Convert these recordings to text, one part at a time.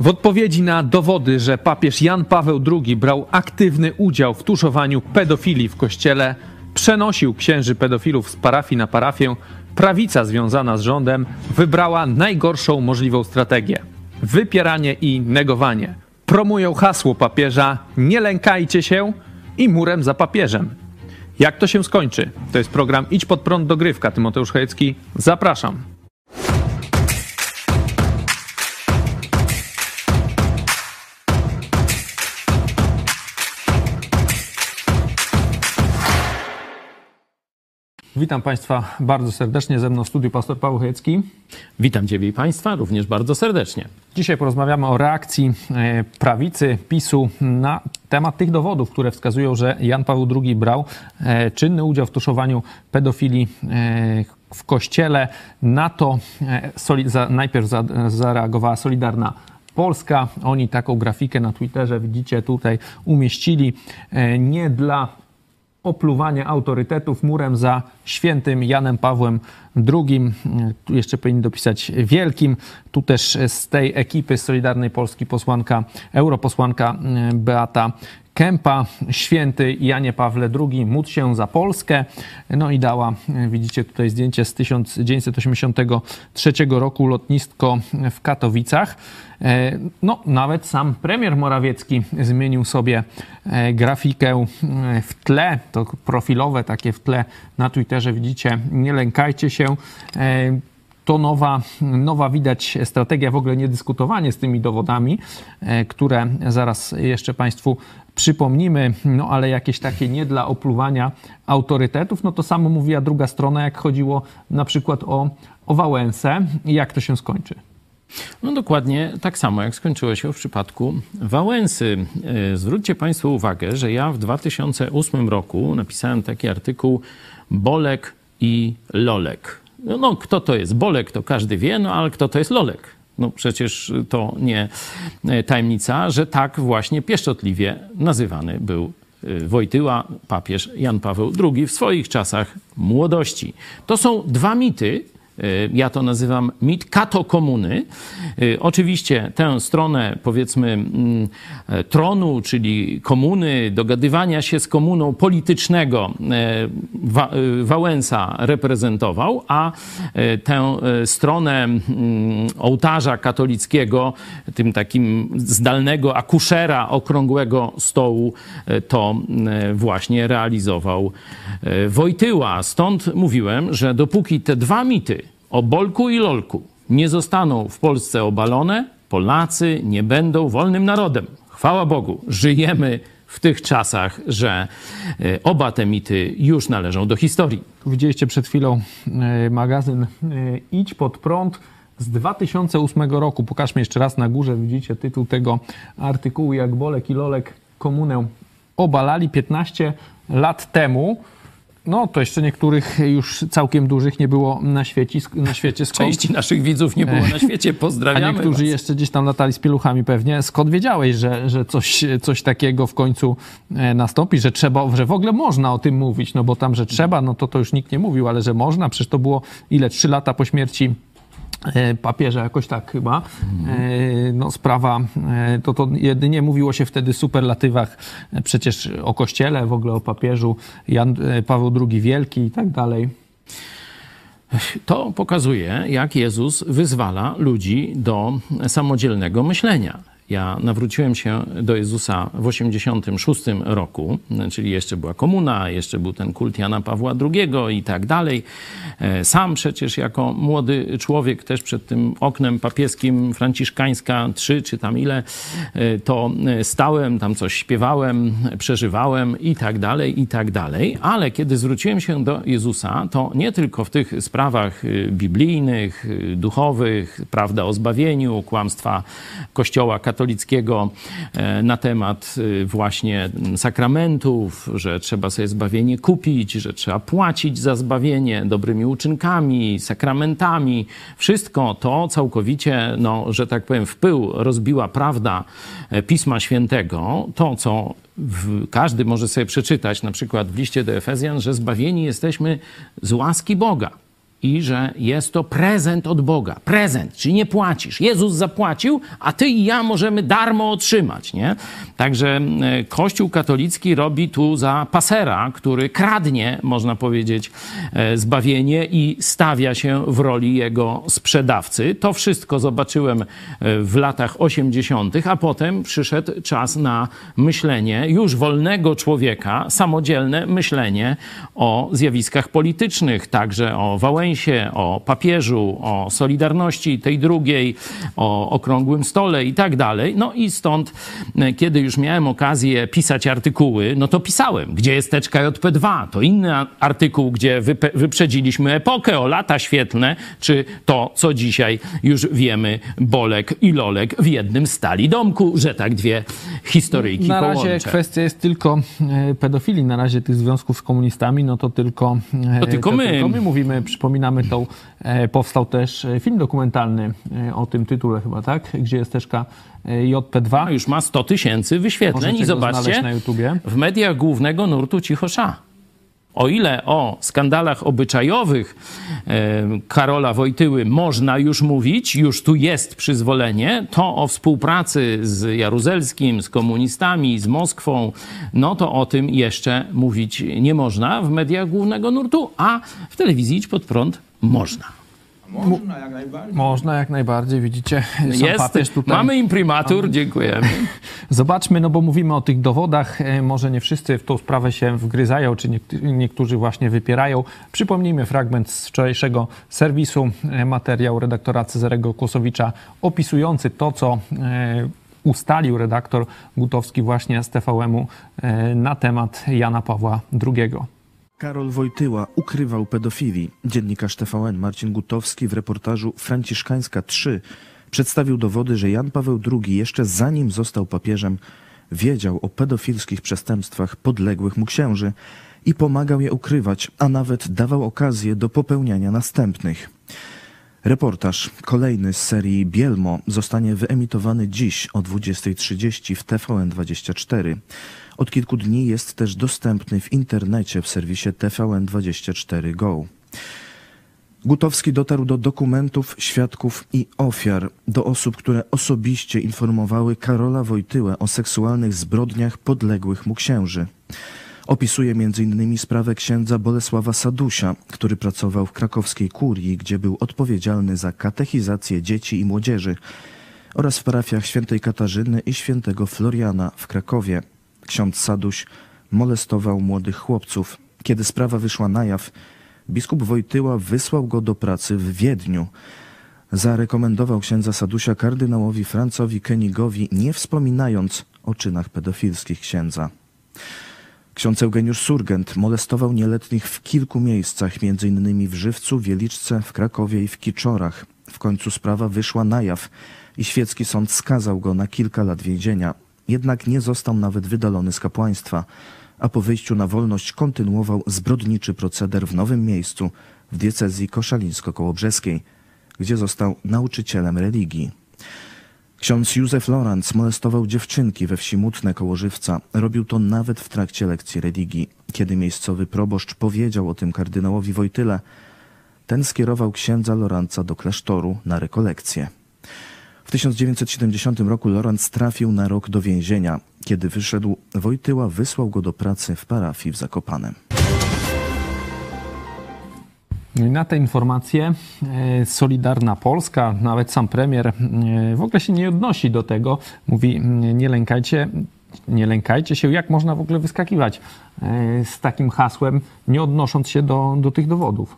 W odpowiedzi na dowody, że papież Jan Paweł II brał aktywny udział w tuszowaniu pedofilii w kościele, przenosił księży pedofilów z parafii na parafię, prawica związana z rządem wybrała najgorszą możliwą strategię wypieranie i negowanie. Promują hasło papieża: nie lękajcie się i murem za papieżem. Jak to się skończy? To jest program Idź pod prąd dogrywka. Tymoteusz Chojecki, zapraszam. Witam Państwa bardzo serdecznie. Ze mną w studiu pastor Paweł Chojecki. Witam Ciebie i Państwa również bardzo serdecznie. Dzisiaj porozmawiamy o reakcji e, prawicy PiSu na temat tych dowodów, które wskazują, że Jan Paweł II brał e, czynny udział w tuszowaniu pedofilii e, w kościele. Na to najpierw zareagowała Solidarna Polska. Oni taką grafikę na Twitterze, widzicie, tutaj umieścili. Nie dla opluwanie autorytetów murem za świętym Janem Pawłem II. Tu jeszcze powinni dopisać wielkim. Tu też z tej ekipy Solidarnej Polski posłanka, europosłanka Beata Kępa, święty Janie Pawle II, módl się za Polskę. No i dała, widzicie tutaj zdjęcie z 1983 roku, lotnisko w Katowicach. E, no, nawet sam premier Morawiecki zmienił sobie e, grafikę e, w tle, to profilowe takie w tle na Twitterze, widzicie, nie lękajcie się to nowa, nowa widać strategia, w ogóle niedyskutowanie z tymi dowodami, które zaraz jeszcze Państwu przypomnimy, no ale jakieś takie nie dla opluwania autorytetów, no to samo mówiła druga strona, jak chodziło na przykład o, o Wałęsę i jak to się skończy. No dokładnie tak samo, jak skończyło się w przypadku Wałęsy. E, zwróćcie Państwo uwagę, że ja w 2008 roku napisałem taki artykuł Bolek i Lolek. No, no kto to jest Bolek, to każdy wie, no ale kto to jest Lolek? No przecież to nie e, tajemnica, że tak właśnie pieszczotliwie nazywany był e, Wojtyła, papież Jan Paweł II w swoich czasach młodości. To są dwa mity, ja to nazywam mit katokomuny. Y, oczywiście tę stronę, powiedzmy, mm, e, tronu, czyli komuny, dogadywania się z komuną politycznego e, Wałęsa reprezentował, a e, tę stronę mm, ołtarza katolickiego, tym takim zdalnego akuszera okrągłego stołu, to właśnie realizował Wojtyła. Stąd mówiłem, że dopóki te dwa mity o Bolku i Lolku nie zostaną w Polsce obalone, Polacy nie będą wolnym narodem. Chwała Bogu, żyjemy w tych czasach, że e, oba te mity już należą do historii. Widzieliście przed chwilą e, magazyn e, Idź pod prąd z 2008 roku. Pokażmy jeszcze raz na górze, widzicie tytuł tego artykułu, jak Bolek i Lolek komunę obalali 15 lat temu. No, to jeszcze niektórych już całkiem dużych nie było na świecie. Na świecie skąd... Części naszych widzów nie było na świecie, pozdrawiamy A niektórzy was. jeszcze gdzieś tam latali z pieluchami pewnie. Skąd wiedziałeś, że, że coś, coś takiego w końcu e, nastąpi, że trzeba, że w ogóle można o tym mówić, no bo tam, że trzeba, no to to już nikt nie mówił, ale że można, przecież to było ile, trzy lata po śmierci papieża, jakoś tak chyba. E, no, sprawa, e, to, to jedynie mówiło się wtedy w superlatywach przecież o kościele, w ogóle o papieżu, Jan Paweł II Wielki i tak dalej. To pokazuje, jak Jezus wyzwala ludzi do samodzielnego myślenia. Ja nawróciłem się do Jezusa w 86 roku, czyli jeszcze była komuna, jeszcze był ten kult Jana Pawła II i tak dalej. E, sam przecież jako młody człowiek też przed tym oknem papieskim Franciszkańska 3 czy tam ile, e, to stałem, tam coś śpiewałem, przeżywałem i tak dalej, i tak dalej. Ale kiedy zwróciłem się do Jezusa, to nie tylko w tych sprawach biblijnych, duchowych, prawda o zbawieniu, kłamstwa Kościoła katolickiego, katolickiego e, na temat e, właśnie sakramentów, że trzeba sobie zbawienie kupić, że trzeba płacić za zbawienie dobrymi uczynkami, sakramentami. Wszystko to całkowicie, no, że tak powiem, w pył rozbiła prawda e, Pisma Świętego. To, co w, każdy może sobie przeczytać, na przykład w liście do Efezjan, że zbawieni jesteśmy z łaski Boga i że jest to prezent od Boga. Prezent, czyli nie płacisz. Jezus zapłacił, a ty i ja możemy darmo otrzymać, nie? Także e, Kościół katolicki robi tu za pasera, który kradnie, można powiedzieć, e, zbawienie i stawia się w roli jego sprzedawcy. To wszystko zobaczyłem e, w latach 80., a potem przyszedł czas na myślenie już wolnego człowieka, samodzielne myślenie o zjawiskach politycznych, także o Wałęsie, Wałęsie, o papieżu, o Solidarności tej drugiej, o Okrągłym Stole i tak dalej. No i stąd, e, kiedy już miałem okazję pisać artykuły, no to pisałem. Gdzie jest teczka JP2? To inny artykuł, gdzie wyprzedziliśmy epokę o lata świetlne, czy to, co dzisiaj już wiemy, Bolek i Lolek w jednym stali domku, że tak dwie historyjki Na połączę. razie kwestia jest tylko e, pedofilii, na razie tych związków z komunistami, no to tylko, e, to tylko to my. Tylko my mówimy, przypominamy przypominamy tą, e, powstał też e, film dokumentalny e, o tym tytule chyba, tak? Gdzie jest też JP2. No już ma 100 tysięcy wyświetleń Możecie i zobaczcie, w mediach głównego nurtu cichosza. O ile o skandalach obyczajowych Karola Wojtyły można już mówić, już tu jest przyzwolenie, to o współpracy z Jaruzelskim, z komunistami, z Moskwą, no to o tym jeszcze mówić nie można w mediach głównego nurtu, a w telewizji Idź Pod Prąd można. Można jak najbardziej. Można jak najbardziej, widzicie. Jest, tutaj. mamy imprimatur, dziękujemy. Zobaczmy, no bo mówimy o tych dowodach, e, może nie wszyscy w tą sprawę się wgryzają, czy niektórzy właśnie wypierają. Przypomnijmy fragment z wczorajszego serwisu, e, materiał redaktora Cezarego Kłosowicza opisujący to, co e, ustalił redaktor Gutowski właśnie z TVM-u na temat Jana Pawła II. Karol Wojtyła ukrywał pedofilii. Dziennikarz TVN Marcin Gutowski w reportażu Franciszkańska 3 przedstawił dowody, że Jan Paweł II jeszcze zanim został papieżem wiedział o pedofilskich przestępstwach podległych mu księży i pomagał je ukrywać, a nawet dawał okazję do popełniania następnych. Reportaż, kolejny z serii Bielmo, zostanie wyemitowany dziś o 20.30 w TVN24. Od kilku dni jest też dostępny w internecie w serwisie TVN24 Go. Gutowski dotarł do dokumentów, świadków i ofiar, do osób, które osobiście informowały Karola Wojtyłę o seksualnych zbrodniach podległych mu księży. Opisuje m.in. sprawę księdza Bolesława Sadusia, który pracował w krakowskiej kurii, gdzie był odpowiedzialny za katechizację dzieci i młodzieży oraz w parafiach świętej Katarzyny i świętego Floriana w Krakowie. Ksiądz Saduś molestował młodych chłopców. Kiedy sprawa wyszła na jaw, biskup Wojtyła wysłał go do pracy w Wiedniu. Zarekomendował księdza Sadusia kardynałowi Francowi Kenigowi, nie wspominając o czynach pedofilskich księdza. Ksiądz Eugeniusz Surgent molestował nieletnich w kilku miejscach, m.in. w Żywcu, Wieliczce, w Krakowie i w Kiczorach. W końcu sprawa wyszła na jaw i świecki sąd skazał go na kilka lat więzienia. Jednak nie został nawet wydalony z kapłaństwa, a po wyjściu na wolność kontynuował zbrodniczy proceder w nowym miejscu, w diecezji koszalińsko-kołobrzeskiej, gdzie został nauczycielem religii. Ksiądz Józef Lorenz molestował dziewczynki we wsi Mutne koło Żywca. Robił to nawet w trakcie lekcji religii. Kiedy miejscowy proboszcz powiedział o tym kardynałowi Wojtyle, ten skierował księdza Lorenza do klasztoru na rekolekcję. W 1970 roku Lorenz trafił na rok do więzienia. Kiedy wyszedł, Wojtyła wysłał go do pracy w parafii w Zakopanem. No na te informacje e, Solidarna Polska, nawet sam premier e, w ogóle się nie odnosi do tego. Mówi, nie lękajcie, nie lękajcie się, jak można w ogóle wyskakiwać e, z takim hasłem, nie odnosząc się do, do tych dowodów.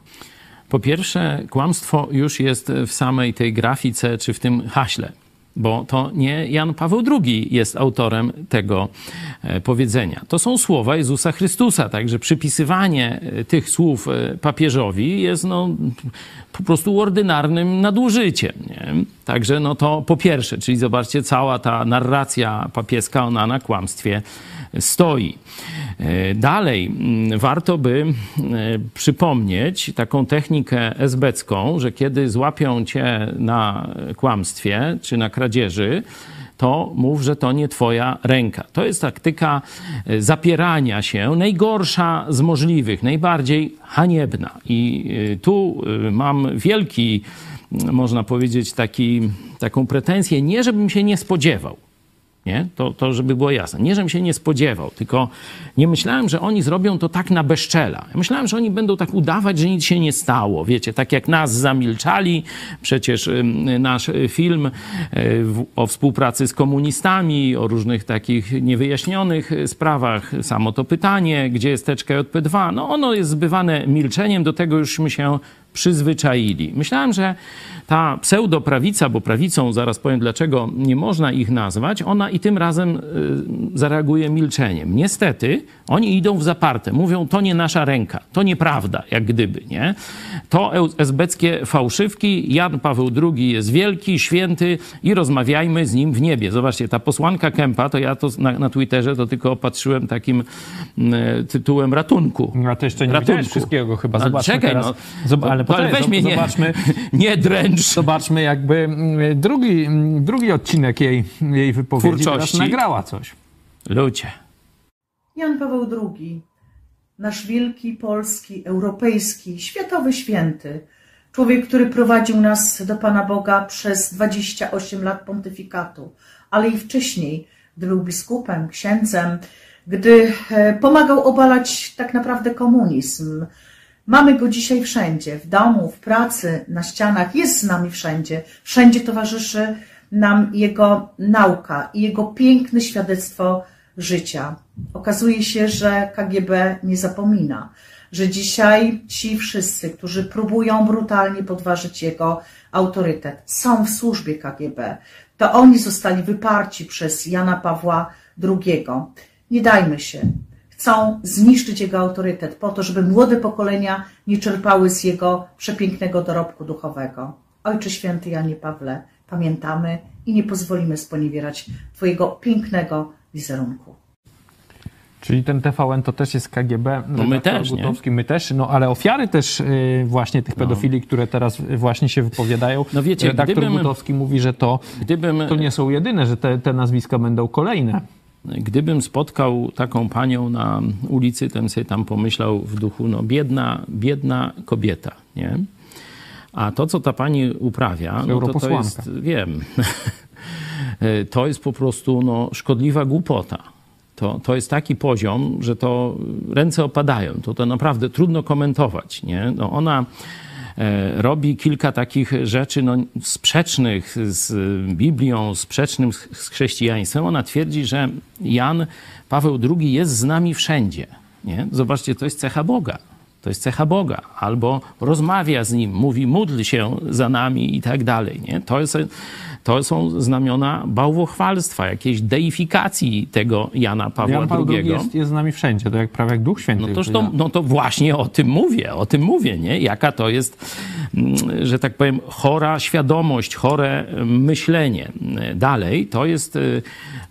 Po pierwsze, kłamstwo już jest w samej tej grafice czy w tym haśle bo to nie Jan Paweł II jest autorem tego e, powiedzenia. To są słowa Jezusa Chrystusa, także przypisywanie e, tych słów e, papieżowi jest no, po prostu ordynarnym nadużyciem. Nie? Także no to po pierwsze, czyli zobaczcie, cała ta narracja papieska, ona na kłamstwie stoi. E, dalej, warto by e, przypomnieć taką technikę esbecką, że kiedy złapią cię na kłamstwie czy na kradzieży, to mów, że to nie twoja ręka. To jest taktyka e, zapierania się, najgorsza z możliwych, najbardziej haniebna. I tu mam wielki, można powiedzieć, taki, taką pretensję, nie żebym się nie spodziewał, nie? To, to, żeby było jasne. Nie, żebym się nie spodziewał, tylko nie myślałem, że oni zrobią to tak na bezczela. Myślałem, że oni będą tak udawać, że nic się nie stało. Wiecie, tak jak nas zamilczali, przecież nasz film e, o współpracy z komunistami, o różnych takich niewyjaśnionych sprawach, samo to pytanie, gdzie jest teczka JP2, no ono jest zbywane milczeniem, do tego jużśmy się przyzwyczaili. Myślałem, że ta pseudoprawica, bo prawicą, zaraz powiem dlaczego nie można ich nazwać, ona i tym razem y, zareaguje milczeniem. Niestety oni idą w zaparte, mówią to nie nasza ręka, to nieprawda, jak gdyby, nie? To esbeckie fałszywki, Jan Paweł II jest wielki, święty i rozmawiajmy z nim w niebie. Zobaczcie, ta posłanka Kępa, to ja to na, na Twitterze to tylko opatrzyłem takim y, tytułem ratunku. No to jeszcze nie ratunku. wszystkiego chyba. Zobaczmy Czekaj, teraz. no, Zob ale, no, ale weź mnie nie, zobaczmy, nie dręcz. Zobaczmy jakby mm, drugi, mm, drugi odcinek jej, jej wypowiedzi. Teraz nagrała coś. Ludzie. Jan Paweł II, nasz wielki, polski, europejski, światowy święty, człowiek, który prowadził nas do Pana Boga przez 28 lat pontyfikatu, ale i wcześniej, gdy był biskupem, księdzem, gdy e, pomagał obalać tak naprawdę komunizm. Mamy go dzisiaj wszędzie, w domu, w pracy, na ścianach, jest z nami wszędzie. Wszędzie towarzyszy nam jego nauka i jego piękne świadectwo życia. Okazuje się, że KGB nie zapomina, że dzisiaj ci wszyscy, którzy próbują brutalnie podważyć jego autorytet, są w służbie KGB. To oni zostali wyparci przez Jana Pawła II. Nie dajmy się. Chcą zniszczyć jego autorytet po to, żeby młode pokolenia nie czerpały z jego przepięknego dorobku duchowego. Ojcze Święty Janie Pawle, pamiętamy i nie pozwolimy sponiewierać Twojego pięknego wizerunku. Czyli ten TVN to też jest KGB. No my też, Gutowski, my też, no ale ofiary też yy, właśnie tych pedofili, no. które teraz właśnie się wypowiadają. No wiecie, redaktor gdybym, Gutowski mówi, że to, gdybym, to nie są jedyne, że te, te nazwiska będą kolejne. Gdybym spotkał taką panią na ulicy, to bym sobie tam pomyślał w duchu, no biedna, biedna kobieta, nie? A to, co ta pani uprawia, no to, to jest, wiem, to jest po prostu no, szkodliwa głupota. To, to jest taki poziom, że to ręce opadają. To, to naprawdę trudno komentować. Nie? No ona robi kilka takich rzeczy no, sprzecznych z Biblią, sprzecznych z chrześcijaństwem. Ona twierdzi, że Jan Paweł II jest z nami wszędzie. Nie? Zobaczcie, to jest cecha Boga. To jest cecha Boga. Albo rozmawia z Nim, mówi, módl się za nami i tak dalej. Nie? To, jest, to są znamiona bałwochwalstwa, jakiejś deifikacji tego Jana Pawła Jan Paweł II. Jest, jest z nami wszędzie, to jak prawie jak Duch Święty. No, toż to, no to właśnie o tym mówię, o tym mówię, nie? Jaka to jest, mm, że tak powiem, chora świadomość, chore myślenie. Dalej, to jest y,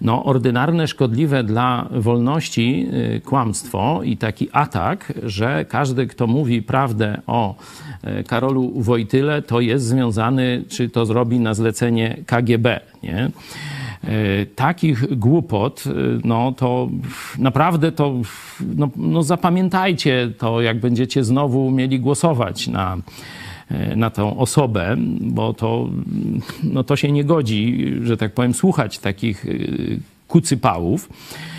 no, ordynarne, szkodliwe dla wolności y, kłamstwo i taki atak, że każdy, kto mówi prawdę o Karolu Wojtyle, to jest związany, czy to zrobi na zlecenie KGB. Nie? Y, takich głupot, no to naprawdę to, no, no zapamiętajcie to, jak będziecie znowu mieli głosować na E, na tą osobę, bo to, no to się nie godzi, że tak powiem, słuchać takich e, kucypałów. E,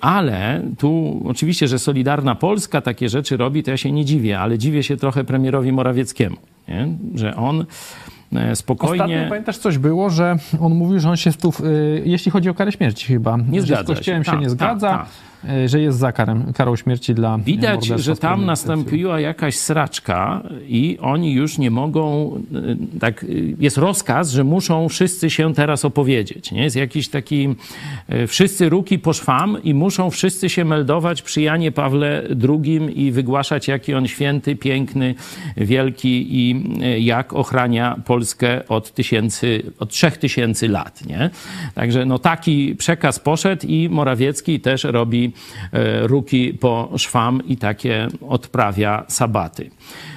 ale tu oczywiście, że Solidarna Polska takie rzeczy robi, to ja się nie dziwię, ale dziwię się trochę premierowi Morawieckiemu, nie? że on spokojnie. Ostatnio pamiętasz coś było, że on mówił, że on się tu, jeśli chodzi o karę śmierci chyba, nie zgadza z kościołem się, się nie zgadza. Ta, ta. E, że jest za karem, karą śmierci dla Widać, że tam nastąpiła jakaś sraczka i oni już nie mogą, e, tak, jest rozkaz, że muszą wszyscy się teraz opowiedzieć. Nie? Jest jakiś taki, e, wszyscy ruki po szwam i muszą wszyscy się meldować przy Janie Pawle II i wygłaszać, jaki on święty, piękny, wielki i jak ochrania Polskę od tysięcy, od trzech tysięcy lat. Nie? Także no, taki przekaz poszedł i Morawiecki też robi e, ruki po szwam i takie odprawia sabaty.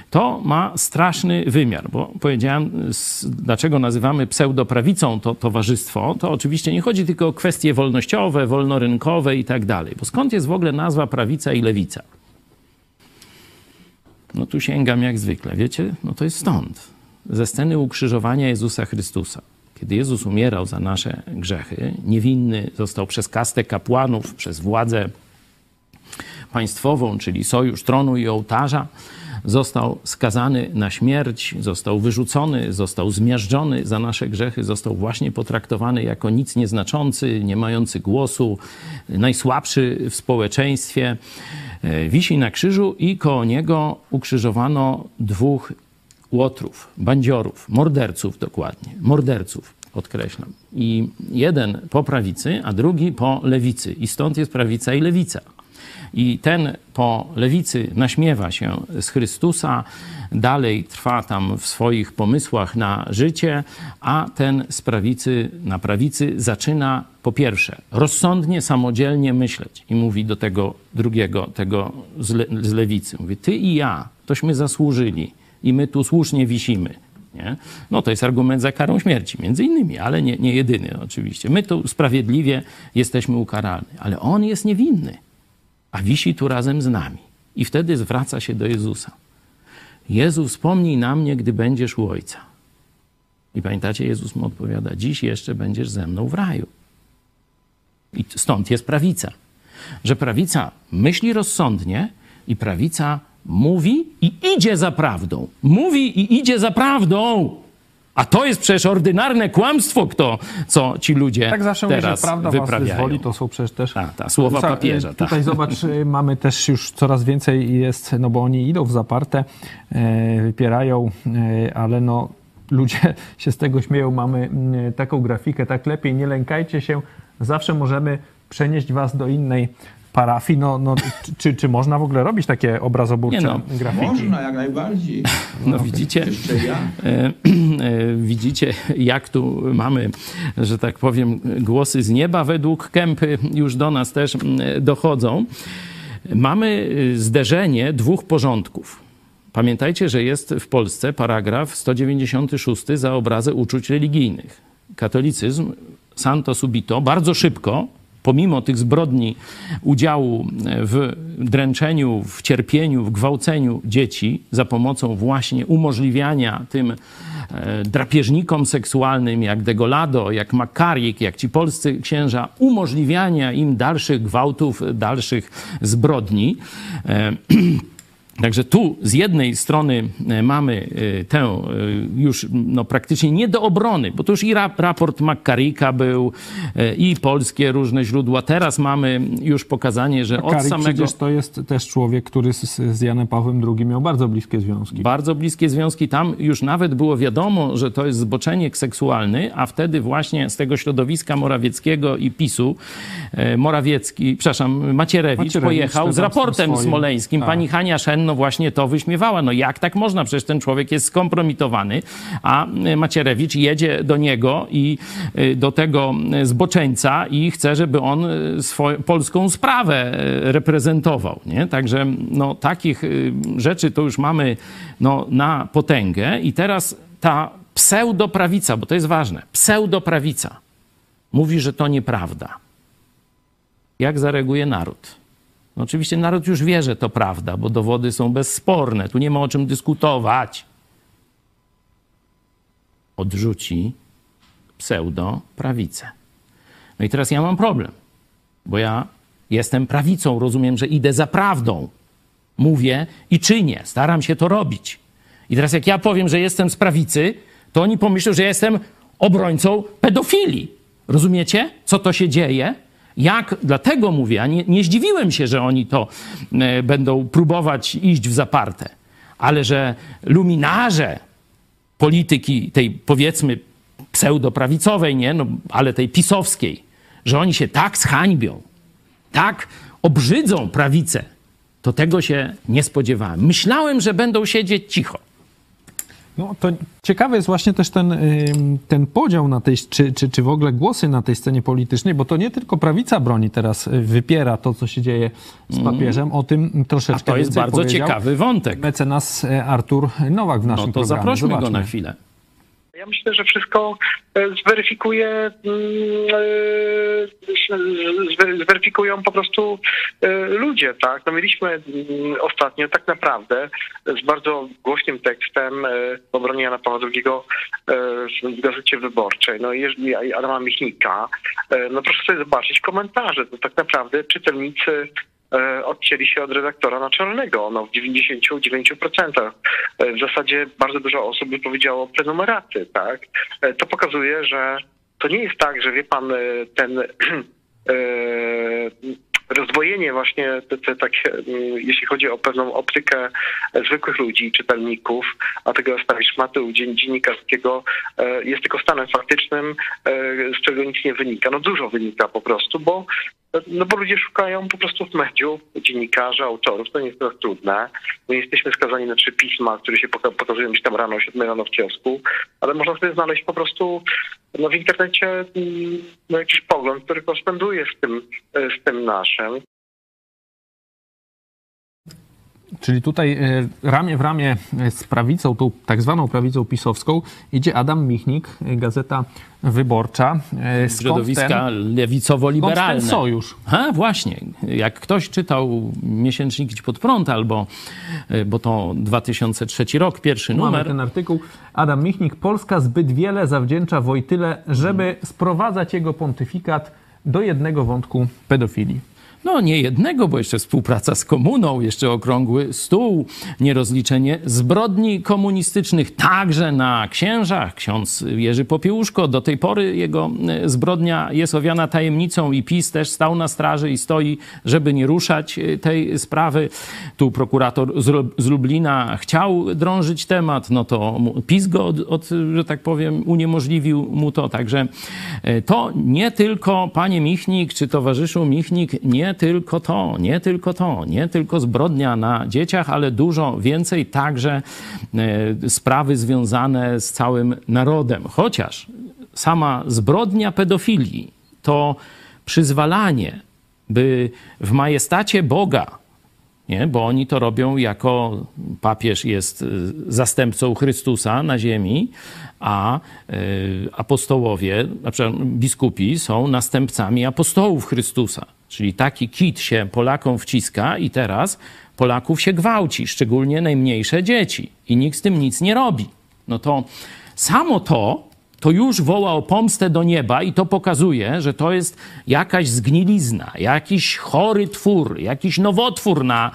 To ma straszny wymiar, bo powiedziałem, dlaczego nazywamy pseudoprawicą to towarzystwo, to oczywiście nie chodzi tylko o kwestie wolnościowe, wolnorynkowe i tak dalej. Bo skąd jest w ogóle nazwa prawica i lewica? No tu sięgam jak zwykle, wiecie? No to jest stąd. Ze sceny ukrzyżowania Jezusa Chrystusa. Kiedy Jezus umierał za nasze grzechy, niewinny został przez kastę kapłanów, przez władzę państwową, czyli sojusz tronu i ołtarza, został skazany na śmierć, został wyrzucony, został zmiażdżony za nasze grzechy, został właśnie potraktowany jako nic nieznaczący, nie mający głosu, najsłabszy w społeczeństwie. E, wisi na krzyżu i koło niego ukrzyżowano dwóch łotrów, bandziorów, morderców dokładnie, morderców, podkreślam. I jeden po prawicy, a drugi po lewicy. I stąd jest prawica i lewica. I ten po lewicy naśmiewa się z Chrystusa, dalej trwa tam w swoich pomysłach na życie, a ten z prawicy na prawicy zaczyna po pierwsze rozsądnie, samodzielnie myśleć i mówi do tego drugiego, tego z, le z lewicy, mówi ty i ja, tośmy zasłużyli i my tu słusznie wisimy. Nie? No to jest argument za karą śmierci, między innymi, ale nie, nie jedyny oczywiście. My tu sprawiedliwie jesteśmy ukaralni, ale on jest niewinny a wisi tu razem z nami. I wtedy zwraca się do Jezusa. Jezu, wspomnij na mnie, gdy będziesz u Ojca. I pamiętacie, Jezus mu odpowiada: Dziś jeszcze będziesz ze mną w raju. I stąd jest prawica. Że prawica myśli rozsądnie i prawica mówi i idzie za prawdą. Mówi i idzie za prawdą. A to jest przecież ordynarne kłamstwo, kto, co ci ludzie tak zawsze teraz mówi, że prawda wyprawiają. was wyzwoli, to są przecież też... Ta, ta, słowa Sa- papieża. Ta. Tutaj zobacz, y, mamy też już coraz więcej jest, no bo oni idą w zaparte, e, wypierają, e, ale no ludzie się z tego śmieją. Mamy taką grafikę, tak lepiej, nie lękajcie się, zawsze możemy przenieść was do innej parafii. No, no, czy- czy, czy można w ogóle robić takie obrazoburcze Nie no, grafiki? Można, jak najbardziej. No widzicie, Jeszcze ja. e, e, widzicie, jak tu mamy, że tak powiem, głosy z nieba według Kępy już do nas też mm, dochodzą. Mamy y, zderzenie dwóch porządków. Pamiętajcie, że jest w Polsce paragraf 196 za obrazę uczuć religijnych. Katolicyzm santo subito bardzo szybko, pomimo tych zbrodni udziału w dręczeniu, w cierpieniu, w gwałceniu dzieci za pomocą właśnie umożliwiania tym e, drapieżnikom seksualnym jak Degolado, jak Makarik, jak ci polscy księża, umożliwiania im dalszych gwałtów, dalszych zbrodni. Także tu z jednej strony e, mamy e, tę e, już no, praktycznie nie do obrony, bo to już i rap, raport McCarricka był, i polskie różne źródła. Teraz mamy już pokazanie, że od Karik samego... przecież to jest też człowiek, który z, z Janem Pawłem II miał bardzo bliskie związki. Bardzo bliskie związki. Tam już nawet było wiadomo, że to jest zboczeniek seksualny, a wtedy właśnie z tego środowiska Morawieckiego i PiSu Morawiecki, przepraszam, Macierewicz, Macierewicz pojechał z raportem smoleńskim. Tak. Pani Hania Szen no właśnie to wyśmiewała. No jak tak można? Przecież ten człowiek jest skompromitowany, a e, Macierewicz jedzie do niego i e, do tego e, zboczeńca i chce, żeby on swoją polską sprawę reprezentował. Nie? Także no, takich rzeczy to już mamy no, na potęgę i teraz ta pseudoprawica, bo to jest ważne, pseudoprawica mówi, że to nieprawda. Jak zareaguje naród? No oczywiście naród już wie, że to prawda, bo dowody są bezsporne. Tu nie ma o czym dyskutować. Odrzuci pseudo-prawicę. No i teraz ja mam problem, bo ja jestem prawicą, rozumiem, że idę za prawdą. Mówię i czynię, staram się to robić. I teraz jak ja powiem, że jestem z prawicy, to oni pomyślą, że jestem obrońcą pedofilii. Rozumiecie, co to się dzieje? Jak, dlatego mówię, a nie, nie zdziwiłem się, że oni to e, będą próbować iść w zaparte, ale że luminarze polityki tej powiedzmy pseudoprawicowej, nie, no, ale tej pisowskiej, że oni się tak zhańbią, tak obrzydzą prawicę, to tego się nie spodziewałem. Myślałem, że będą siedzieć cicho. No to ciekawy jest właśnie też ten, ten podział na tej, czy, czy, czy w ogóle głosy na tej scenie politycznej, bo to nie tylko prawica broni teraz, y, wypiera to, co się dzieje z papieżem. O tym troszeczkę Mhm. A to jest bardzo ciekawy wątek. Mecenas e, Artur Nowak w naszym No to programie. zaprośmy go Zobaczmy. na chwilę. Ja myślę, że wszystko e, zweryfikuje, mm, e, zwe- zweryfikują po prostu e, ludzie, tak? No mieliśmy mm, ostatnio tak naprawdę z bardzo głośnym tekstem w obronie Jana Pawła II w Gazecie Wyborczej, no i Adama Michnika, no proszę sobie zobaczyć komentarze, to tak naprawdę czytelnicy odcięli się od redaktora naczelnego, no w 99%. E, W zasadzie bardzo dużo osób wypowiedziało prenumeraty, tak? E, To pokazuje, że to nie jest tak, że wie pan, e, ten e, rozdwojenie właśnie, te, te, mm, jeśli chodzi o pewną optykę e, zwykłych ludzi, czytelników, a tego establishmentu dzien- dziennikarskiego e, jest tylko stanem faktycznym, e, z czego nic nie wynika. No dużo wynika po prostu, bo no bo ludzie szukają po prostu w mediów dziennikarzy, autorów, to nie jest teraz trudne. My jesteśmy skazani na trzy pisma, które się poka- pokazują gdzieś tam rano, 7 rano w kiosku, ale można sobie znaleźć po prostu no, w internecie mm, no, jakiś pogląd, który koresponduje z tym, e, z tym naszym. Czyli tutaj e, ramię w ramię z prawicą, tą tak zwaną prawicą pisowską, idzie Adam Michnik, e, Gazeta Wyborcza. E, skąd Środowiska lewicowo-liberalne. ten sojusz? A właśnie, jak ktoś czytał miesięcznik Idź pod prąd albo, bo to 2003 rok, pierwszy Mamy numer, ten artykuł. Adam Michnik. Polska zbyt wiele zawdzięcza Wojtyle, żeby sprowadzać jego pontyfikat do jednego wątku pedofilii. No nie jednego, bo jeszcze współpraca z komuną, jeszcze okrągły stół, nierozliczenie zbrodni komunistycznych, także na księżach. Ksiądz Jerzy Popiełuszko, do tej pory jego e, zbrodnia jest owiana tajemnicą i PiS też stał na straży i stoi, żeby nie ruszać e, tej sprawy. Tu prokurator z Lu- z Lublina chciał drążyć temat, no to PiS go, od, od, że tak powiem, uniemożliwił mu to. Także e, to nie tylko, panie Michnik, czy towarzyszu Michnik, nie tylko to, nie tylko to, nie tylko zbrodnia na dzieciach, ale dużo więcej także e, sprawy związane z całym narodem. Chociaż sama zbrodnia pedofilii to przyzwalanie, by w majestacie Boga nie? bo oni to robią jako papież jest y, zastępcą Chrystusa na ziemi, a y, apostołowie, na przykład biskupi są następcami apostołów Chrystusa. Czyli taki kit się Polakom wciska i teraz Polaków się gwałci, szczególnie najmniejsze dzieci i nikt z tym nic nie robi. No to samo to to już woła o pomstę do nieba i to pokazuje, że to jest jakaś zgnilizna, jakiś chory twór, jakiś nowotwór na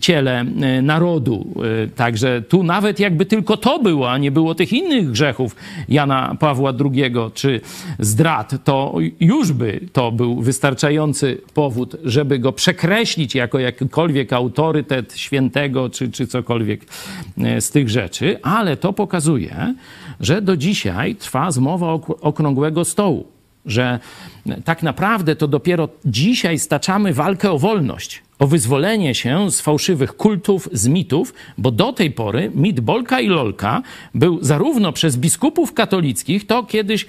ciele e, narodu. E, Także tu nawet jakby tylko to było, a nie było tych innych grzechów Jana Pawła II czy zdrad, to już by to był wystarczający powód, żeby go przekreślić jako jakikolwiek autorytet świętego czy, czy cokolwiek e, z tych rzeczy, ale to pokazuje, że do dzisiaj trwa zmowa ok- okrągłego stołu, że tak naprawdę to dopiero dzisiaj staczamy walkę o wolność, o wyzwolenie się z fałszywych kultów, z mitów, bo do tej pory mit Bolka i Lolka był zarówno przez biskupów katolickich, to kiedyś e,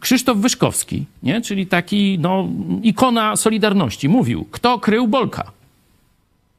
Krzysztof Wyszkowski, nie? czyli taki no, ikona Solidarności, mówił, kto krył Bolka?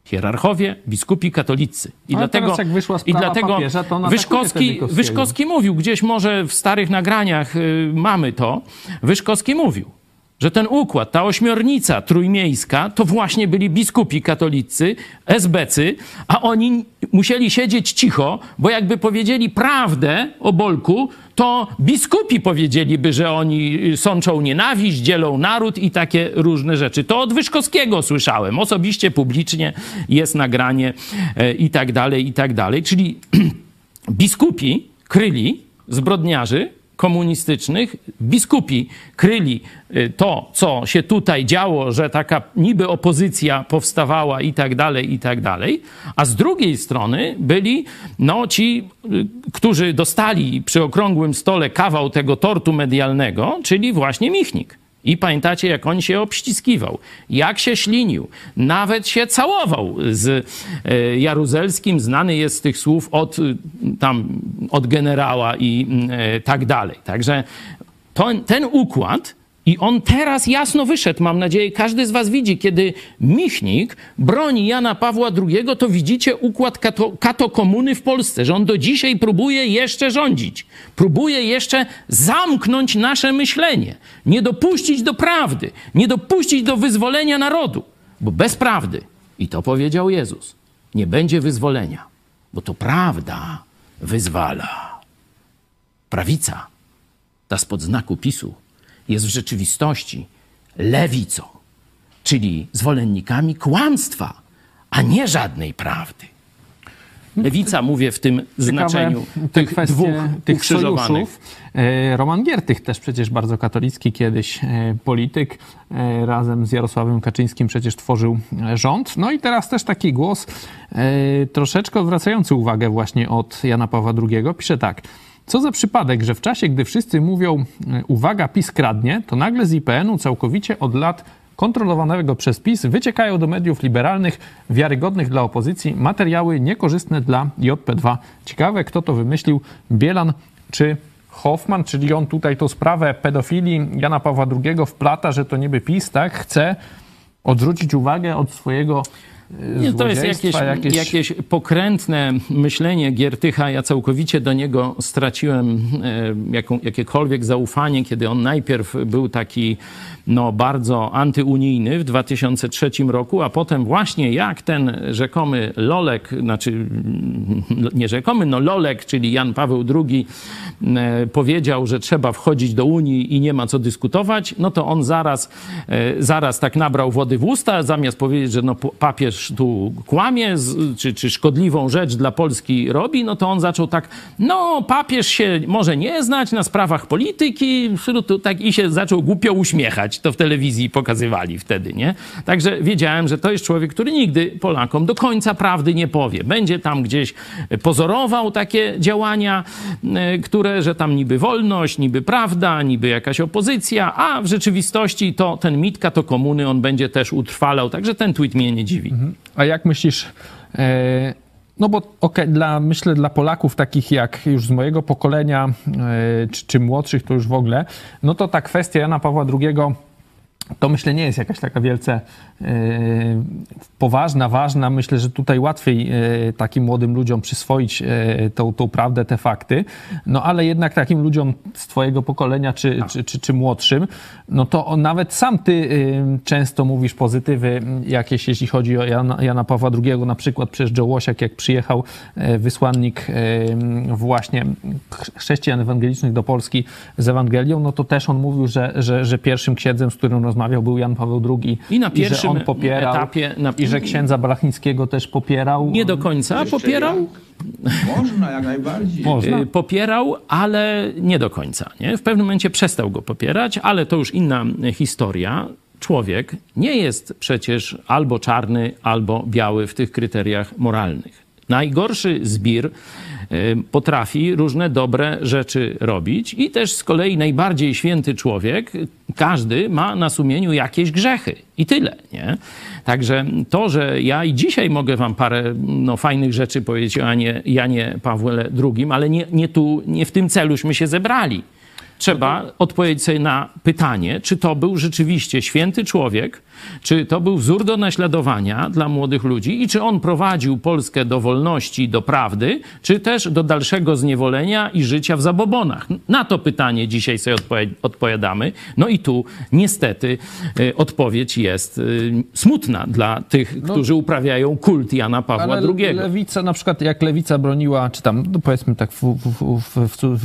Hierarchowie, biskupi katolicy. I Ale dlatego, teraz jak wyszła i dlatego papieża, to Wyszkowski. Wyszkowski mówił, gdzieś może w starych nagraniach y, mamy to, Wyszkowski mówił, że ten układ, ta ośmiornica trójmiejska, to właśnie byli biskupi katolicy, esbecy, a oni musieli siedzieć cicho, bo jakby powiedzieli prawdę o Bolku, to biskupi powiedzieliby, że oni sączą nienawiść, dzielą naród i takie różne rzeczy. To od Wyszkowskiego słyszałem. Osobiście, publicznie jest nagranie e, i tak dalej, i tak dalej. Czyli biskupi kryli zbrodniarzy komunistycznych, biskupi kryli y, to, co się tutaj działo, że taka niby opozycja powstawała i tak dalej, i tak dalej, a z drugiej strony byli no, ci, y, którzy dostali przy okrągłym stole kawał tego tortu medialnego, czyli właśnie Michnik. I pamiętacie, jak on się obściskiwał, jak się ślinił, nawet się całował z e, Jaruzelskim. Znany jest z tych słów od, y, tam, od generała i e, tak dalej. Także to, ten układ i on teraz jasno wyszedł, mam nadzieję, każdy z was widzi, kiedy Michnik broni Jana Pawła II, to widzicie układ kato, katokomuny w Polsce, że on do dzisiaj próbuje jeszcze rządzić, próbuje jeszcze zamknąć nasze myślenie, nie dopuścić do prawdy, nie dopuścić do wyzwolenia narodu, bo bez prawdy, i to powiedział Jezus, nie będzie wyzwolenia, bo to prawda wyzwala. Prawica, ta spod znaku PiSu, jest w rzeczywistości lewicą, czyli zwolennikami kłamstwa, a nie żadnej prawdy. Lewica, mówię w tym znaczeniu tych kwestie dwóch tych sojuszów. E, Roman Giertych też przecież bardzo katolicki kiedyś e, polityk, e, razem z Jarosławem Kaczyńskim przecież tworzył rząd. No i teraz też taki głos troszeczkę odwracający uwagę właśnie od Jana Pawła II. Pisze tak. Co za przypadek, że w czasie, gdy wszyscy mówią e, uwaga, PiS kradnie, to nagle z IPN-u całkowicie od lat kontrolowanego przez PiS wyciekają do mediów liberalnych, wiarygodnych dla opozycji, materiały niekorzystne dla JP2. Ciekawe, kto to wymyślił, Bielan czy Hoffman, czyli on tutaj tą sprawę pedofilii Jana Pawła II wplata, że to niby PiS, tak, chce odwrócić uwagę od swojego Nie, to jest jakieś, złodziejstwa, jakieś... pokrętne myślenie Giertycha. Ja całkowicie do niego straciłem e, jaką, jakiekolwiek zaufanie, kiedy on najpierw był taki no, bardzo antyunijny w 2003 roku, a potem właśnie jak ten rzekomy Lolek, znaczy mm, nie rzekomy, no Lolek, czyli Jan Paweł II e, powiedział, że trzeba wchodzić do Unii i nie ma co dyskutować, no to on zaraz, zaraz tak nabrał wody w usta, zamiast powiedzieć, że no, papież tu kłamie, czy, czy szkodliwą rzecz dla Polski robi, no to on zaczął tak, no papież się może nie znać na sprawach polityki, tak i się zaczął głupio uśmiechać. To w telewizji pokazywali wtedy, nie? Także wiedziałem, że to jest człowiek, który nigdy Polakom do końca prawdy nie powie. Będzie tam gdzieś pozorował takie działania, e, które, że tam niby wolność, niby prawda, niby jakaś opozycja, a w rzeczywistości to ten mitka, to komuny, on będzie też utrwalał. Także ten tweet mnie nie dziwi. A jak myślisz, e, no bo okej, dla, myślę dla Polaków takich jak już z mojego pokolenia, e, czy, czy młodszych to już w ogóle, no to ta kwestia Jana Pawła II to myślę nie jest jakaś taka wielce e, poważna, ważna. Myślę, że tutaj łatwiej e, takim młodym ludziom przyswoić e, tą, tą prawdę, te fakty. No ale jednak takim ludziom z twojego pokolenia czy, czy, czy, czy młodszym, no to on, nawet sam ty często mówisz pozytywy jakieś, jeśli chodzi o Jana, Jana Pawła II, na przykład przez Joe Łosiak, jak przyjechał wysłannik właśnie chrześcijan ewangelicznych do Polski z Ewangelią, no to też on mówił, że, że, że pierwszym księdzem, z którym rozmawiał, był Jan Paweł II I na że pierwszym on popierał etapie... Na... i że księdza Blachnickiego też popierał. Nie do końca popierał, jak? Można, jak najbardziej. Można. Y, Popierał, ale nie do końca. Nie? W pewnym momencie przestał go popierać, ale to już inna historia. Człowiek nie jest przecież albo czarny, albo biały w tych kryteriach moralnych. Najgorszy zbir potrafi różne dobre rzeczy robić i też z kolei najbardziej święty człowiek, każdy ma na sumieniu jakieś grzechy i tyle, nie? Także to, że ja i dzisiaj mogę wam parę no, fajnych rzeczy powiedzieć o Janie, Janie Pawle II, ale nie, nie tu, nie w tym celuśmy się zebrali. Trzeba odpowiedzieć sobie na pytanie, czy to był rzeczywiście święty człowiek, czy to był wzór do naśladowania dla młodych ludzi i czy on prowadził Polskę do wolności, do prawdy, czy też do dalszego zniewolenia i życia w zabobonach. Na to pytanie dzisiaj sobie odpowiadamy. No i tu niestety y, odpowiedź jest y, smutna dla tych, którzy uprawiają kult Jana Pawła No. Ale II. lewica, na przykład jak lewica broniła, czy tam no powiedzmy tak w, w, w,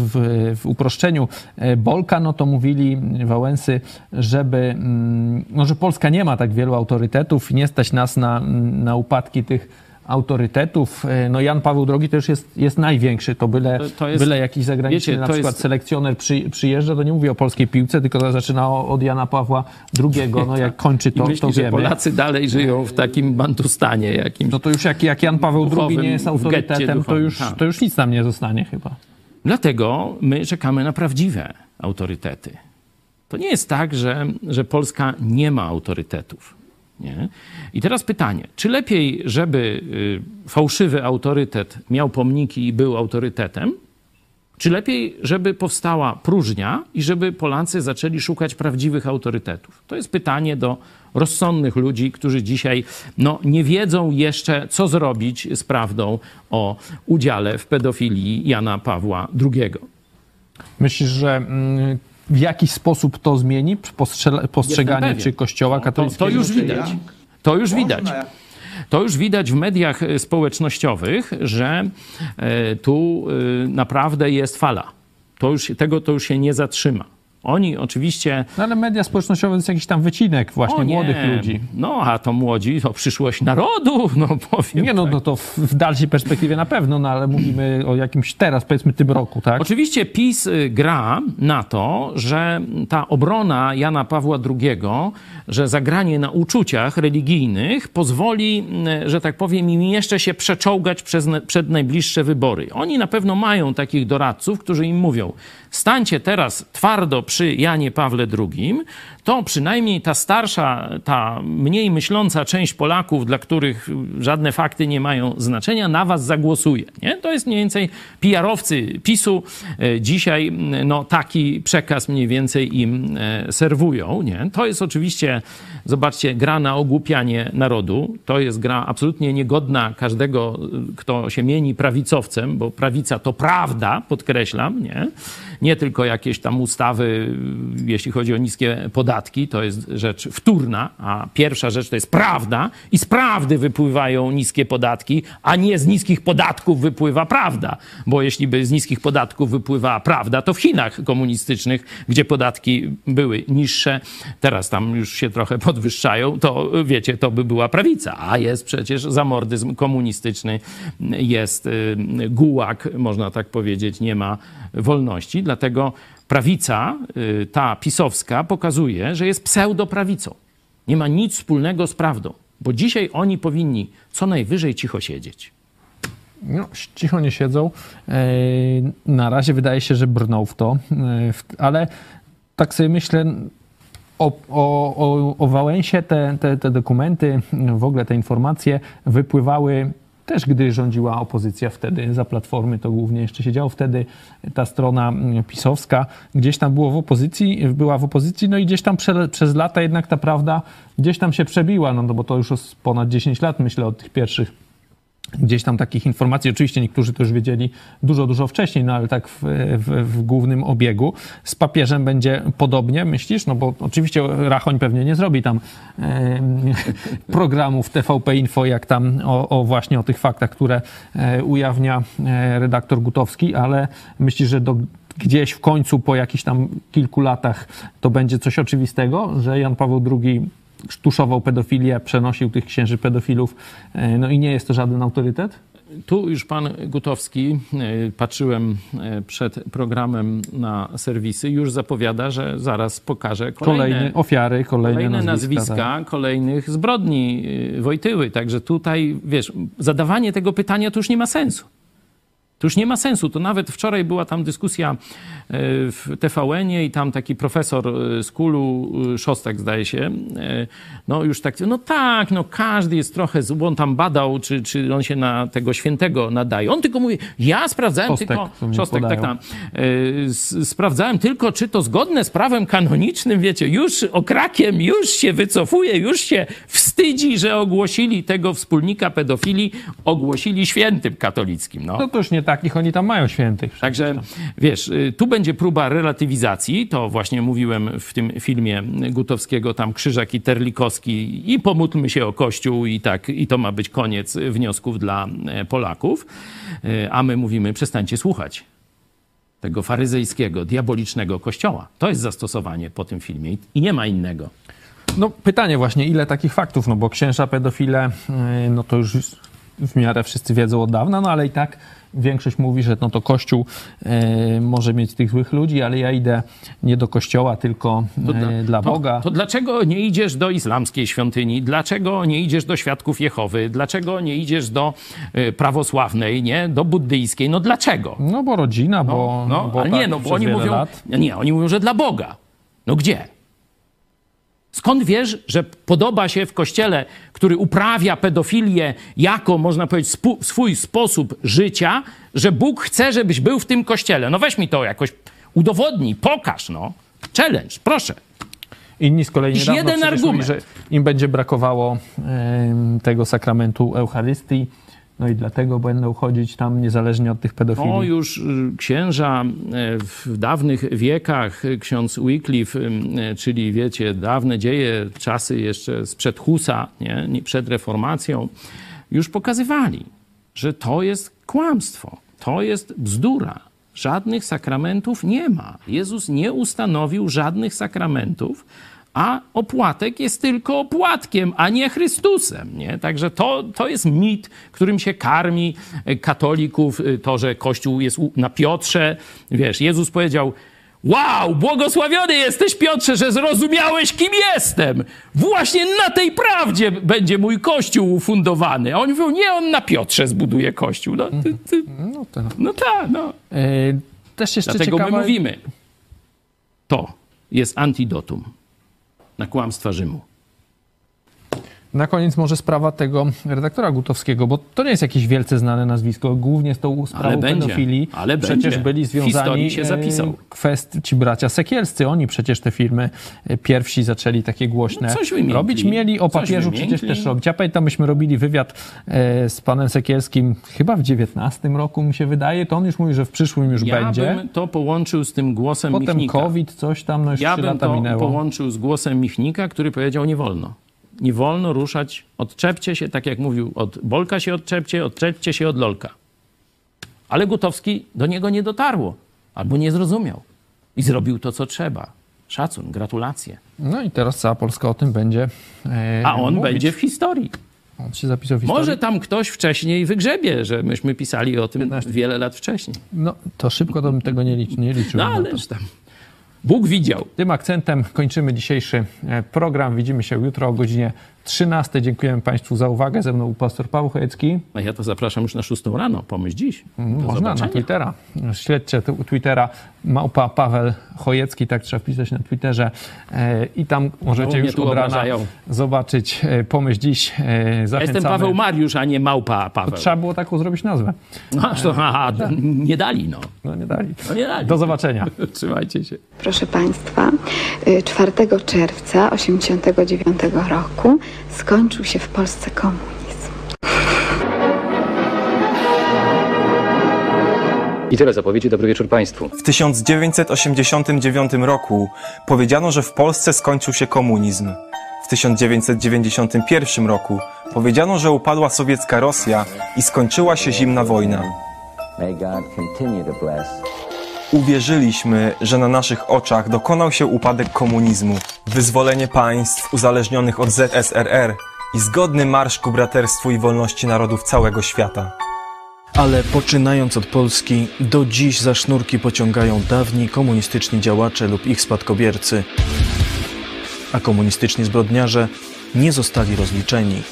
w, uproszczeniu e, Bolka, no to mówili Wałęsy, żeby, mm, no, że Polska nie ma tak wielu autorytetów i nie stać nas na, na upadki tych autorytetów. E, No Jan Paweł II już jest, jest największy, to byle, To- to jest- byle jakiś zagraniczny wiecie, na przykład jest- selekcjoner przy, przyjeżdża, to nie mówi o polskiej piłce, tylko zaczyna od Jana Pawła II, no jak kończy I to, myśli, to że wiemy. Polacy dalej żyją w takim bantustanie jakimś. No to już jak, jak Jan Paweł Duchowym, II nie jest autorytetem, to już, to już nic nam nie zostanie chyba. Dlatego my czekamy na prawdziwe autorytety. To nie jest tak, że, że Polska nie ma autorytetów. Nie? I teraz pytanie, czy lepiej, żeby y, fałszywy autorytet miał pomniki i był autorytetem, czy lepiej, żeby powstała próżnia i żeby Polacy zaczęli szukać prawdziwych autorytetów? To jest pytanie do rozsądnych ludzi, którzy dzisiaj no, nie wiedzą jeszcze, co zrobić z prawdą o udziale w pedofilii Jana Pawła II. Myślisz, że mm, w jakiś sposób to zmieni postrze- postrzeganie czy Kościoła To, katolickiego? to już widać. To już widać. To już widać w mediach e, społecznościowych, że e, tu e, naprawdę jest fala. To już, tego to już się nie zatrzyma. Oni oczywiście. No ale media społecznościowe to jest jakiś tam wycinek właśnie o młodych ludzi. No, a to młodzi to przyszłość narodu, no powiem. Nie no, tak. no to w, w dalszej perspektywie na pewno, no ale mówimy o jakimś teraz, powiedzmy tym roku, tak? Oczywiście PiS y, gra na to, że ta obrona Jana Pawła II, że zagranie na uczuciach religijnych pozwoli, y, że tak powiem, im jeszcze się przeczołgać przez, przed najbliższe wybory. Oni na pewno mają takich doradców, którzy im mówią: stańcie teraz twardo przy Janie Pawle II, to przynajmniej ta starsza, ta mniej myśląca część Polaków, dla których żadne fakty nie mają znaczenia, na was zagłosuje. Nie? To jest mniej więcej PR-owcy PiSu e, dzisiaj m, no, taki przekaz mniej więcej im e, serwują. Nie? To jest oczywiście, zobaczcie, gra na ogłupianie narodu. To jest gra absolutnie niegodna każdego, e, kto się mieni prawicowcem, bo prawica to prawda, podkreślam, nie? nie tylko jakieś tam ustawy, jeśli chodzi o niskie podatki, to jest rzecz wtórna, a pierwsza rzecz to jest prawda i z prawdy wypływają niskie podatki, a nie z niskich podatków wypływa prawda, bo jeśli by z niskich podatków wypływała prawda, to w Chinach komunistycznych, gdzie podatki były niższe, teraz tam już się trochę podwyższają, to wiecie, to by była prawica, a jest przecież zamordyzm komunistyczny, jest y, gułag, można tak powiedzieć, nie ma wolności, dlatego prawica, y, ta pisowska, pokazuje, że jest pseudoprawicą. Nie ma nic wspólnego z prawdą, bo dzisiaj oni powinni co najwyżej cicho siedzieć. No, cicho nie siedzą. E, Na razie wydaje się, że brną w to, e, ale tak sobie myślę, o, o, o Wałęsie te, te, te dokumenty, w ogóle te informacje wypływały też, gdy rządziła opozycja wtedy za Platformy, to głównie jeszcze siedziało wtedy ta strona mm, pisowska, gdzieś tam było w opozycji, była w opozycji, no i gdzieś tam prze, przez lata jednak ta prawda gdzieś tam się przebiła, no bo to już ponad 10 lat, myślę, od tych pierwszych gdzieś tam takich informacji. Oczywiście niektórzy to już wiedzieli dużo, dużo wcześniej, no ale tak w, w, w głównym obiegu. Z papieżem będzie podobnie, myślisz? No bo oczywiście Rachoń pewnie nie zrobi tam e, programów TVP Info, jak tam o, o właśnie o tych faktach, które e, ujawnia e, redaktor Gutowski, ale myślisz, że do, gdzieś w końcu po jakichś tam kilku latach to będzie coś oczywistego, że Jan Paweł II sztuszował pedofilię, przenosił tych księży pedofilów, e, no i nie jest to żaden autorytet? Tu już pan Gutowski, y, patrzyłem y, przed programem na serwisy, już zapowiada, że zaraz pokaże kolejne, Kolejne ofiary, kolejne, kolejne nazwiska. nazwiska, tak. kolejnych zbrodni Wojtyły. Także tutaj, wiesz, zadawanie tego pytania to już nie ma sensu. To już nie ma sensu. To nawet wczoraj była tam dyskusja e, w TVN-ie i tam taki profesor e, z Kulu, e, Szostak zdaje się, no już tak, no tak, no każdy jest trochę, zły. on tam badał, czy, czy on się na tego świętego nadaje. On tylko mówi, ja sprawdzałem Szostek, tylko, Szostek, tak, podają. tak, s- sprawdzałem tylko, czy to zgodne z prawem kanonicznym, wiecie, już okrakiem, już się wycofuje, już się wstydzi, że ogłosili tego wspólnika pedofilii, ogłosili świętym katolickim. No. No to już nie takich, oni tam mają świętych. Także wiesz, y, tu będzie próba relatywizacji, to właśnie mówiłem w tym filmie Gutowskiego, tam Krzyżak i Terlikowski i pomódlmy się o Kościół i tak, i to ma być koniec wniosków dla e, Polaków, Y, a my mówimy przestańcie słuchać tego faryzejskiego, diabolicznego Kościoła. To jest zastosowanie po tym filmie i- nie ma innego. No pytanie właśnie, ile takich faktów, no bo księża pedofile, yy, no to już w miarę wszyscy wiedzą od dawna, no ale i tak większość mówi, że no to Kościół yy, może mieć tych złych ludzi, ale ja idę nie do Kościoła, tylko To dla- dla to, Boga. To dlaczego nie idziesz do islamskiej świątyni? Dlaczego nie idziesz do świadków Jehowy? Dlaczego nie idziesz do y, prawosławnej, nie? Do buddyjskiej? No dlaczego? No bo rodzina, bo, No, bo ale nie, tak no bo oni mówią, lat. nie, oni mówią, że dla Boga. No gdzie? Skąd wiesz, że podoba się w kościele, który uprawia pedofilię jako, można powiedzieć, swój sposób życia, że Bóg chce, żebyś był w tym kościele? No weź mi to jakoś udowodnij, pokaż, no. Challenge, proszę. Inni z kolei niedawno jeden argument. Mówi, że im będzie brakowało y, tego sakramentu Eucharystii, no i dlatego będą chodzić tam niezależnie od tych pedofilii. No już y, księża y, w dawnych wiekach, y, ksiądz Wycliffe, czyli wiecie, dawne dzieje, czasy jeszcze sprzed Husa, nie, przed reformacją, już pokazywali, że to jest kłamstwo, to jest bzdura. Żadnych sakramentów nie ma. Jezus nie ustanowił żadnych sakramentów, a opłatek jest tylko opłatkiem, a nie Chrystusem. Nie? Także to, to jest mit, którym się karmi e, katolików, e, to, że Kościół jest na Piotrze. Wiesz, Jezus powiedział, Wow, błogosławiony jesteś, Piotrze, że zrozumiałeś, kim jestem. Właśnie na tej prawdzie będzie mój kościół ufundowany. A oni mówią, nie, on na Piotrze zbuduje kościół. No, ty, ty. no, to. no tak, no. E, też jeszcze Dlatego ciekawa... my mówimy, to jest antidotum na kłamstwa Rzymu. Na koniec może sprawa tego redaktora Gutowskiego, bo to nie jest jakieś wielce znane nazwisko. Głównie z tą sprawą ale będzie, pedofilii ale przecież będzie. byli związani się zapisał. kwest, ci bracia Sekielscy. Oni przecież te filmy e, pierwsi zaczęli takie głośne no robić. Mieli o papieżu przecież też robić. Ja pamiętam, myśmy robili wywiad e, z panem Sekielskim chyba w 19 roku mi się wydaje. To on już mówi, że w przyszłym już ja będzie. Ja bym to połączył z tym głosem Potem Michnika. COVID, coś tam, no już ja 3 lata to minęło. połączył z głosem Michnika, który powiedział nie wolno nie wolno ruszać, odczepcie się, tak jak mówił, od Bolka się odczepcie, odczepcie się od Lolka. Ale Gutowski do niego nie dotarło, albo nie zrozumiał i zrobił to, co trzeba. Szacun, gratulacje. No i teraz cała Polska o tym będzie. E, A on mówić. będzie w historii. On się zapisał w historii. Może tam ktoś wcześniej wygrzebie, że myśmy pisali o tym 15. wiele lat wcześniej. No to szybko to bym tego nie, liczy, nie liczył. No ależ tam. Bóg widział. Tym akcentem kończymy dzisiejszy e, program. Widzimy się jutro o godzinie 13. Dziękujemy Państwu za uwagę. Ze mną pastor Paweł Chojecki. A ja to zapraszam już na 6 rano. Pomyśl dziś. Do Można zobaczenia. na Twittera. Śledźcie Twittera małpa Paweł Chojecki, tak trzeba wpisać na Twitterze. E, I tam możecie już od rana zobaczyć e, Pomyśl dziś. Ja jestem Paweł Mariusz, a nie małpa Paweł. To trzeba było taką zrobić nazwę. No, to, aha, nie dali, no. No nie dali. No, nie dali. Do zobaczenia. Trzymajcie się. Proszę Państwa, 4 y, czerwca 1989 roku skończył się w Polsce komunizm. I tyle zapowiedzi. Dobry wieczór Państwu. W 1989 roku powiedziano, że w Polsce skończył się komunizm. W 1991 roku powiedziano, że upadła sowiecka Rosja i skończyła się zimna wojna. Uwierzyliśmy, że na naszych oczach dokonał się upadek komunizmu, wyzwolenie państw uzależnionych od ZSRR i zgodny marsz ku braterstwu i wolności narodów całego świata. Ale poczynając od Polski, do dziś za sznurki pociągają dawni komunistyczni działacze lub ich spadkobiercy. A komunistyczni zbrodniarze nie zostali rozliczeni.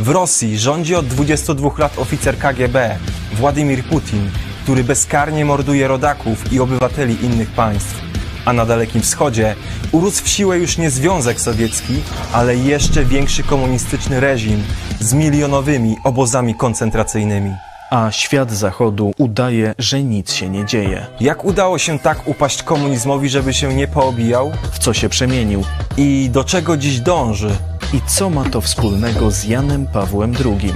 W Rosji rządzi od 22 lat oficer KGB, Władimir Putin, który bezkarnie morduje rodaków i obywateli innych państw. A na Dalekim Wschodzie urósł w siłę już nie Związek Sowiecki, ale jeszcze większy komunistyczny reżim z milionowymi obozami koncentracyjnymi. A świat zachodu udaje, że nic się nie dzieje. Jak udało się tak upaść komunizmowi, żeby się nie poobijał? W co się przemienił? I do czego dziś dąży? I co ma to wspólnego z Janem Pawłem II?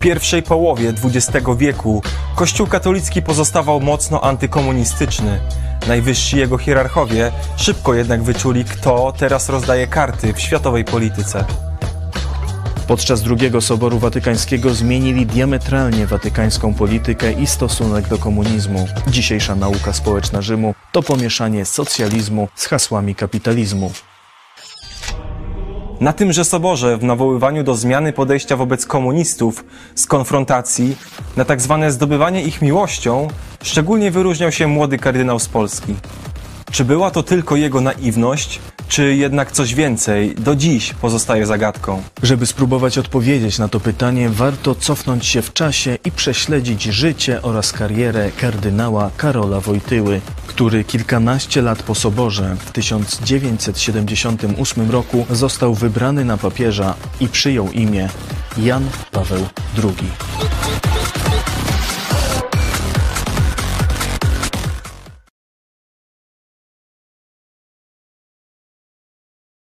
Pierwszej połowie XX wieku Kościół katolicki pozostawał mocno antykomunistyczny. Najwyżsi jego hierarchowie szybko jednak wyczuli, kto teraz rozdaje karty w światowej polityce. Podczas II Soboru Watykańskiego zmienili diametralnie watykańską politykę i stosunek do komunizmu. Dzisiejsza nauka społeczna Rzymu to pomieszanie socjalizmu z hasłami kapitalizmu. Na tymże soborze, w nawoływaniu do zmiany podejścia wobec komunistów, z konfrontacji, na tak zwane zdobywanie ich miłością, szczególnie wyróżniał się młody kardynał z Polski. Czy była to tylko jego naiwność, Czy jednak coś więcej do dziś pozostaje zagadką? Żeby spróbować odpowiedzieć na to pytanie, warto cofnąć się w czasie i prześledzić życie oraz karierę kardynała Karola Wojtyły, który kilkanaście lat po soborze w 1978 roku został wybrany na papieża i przyjął imię Jan Paweł II.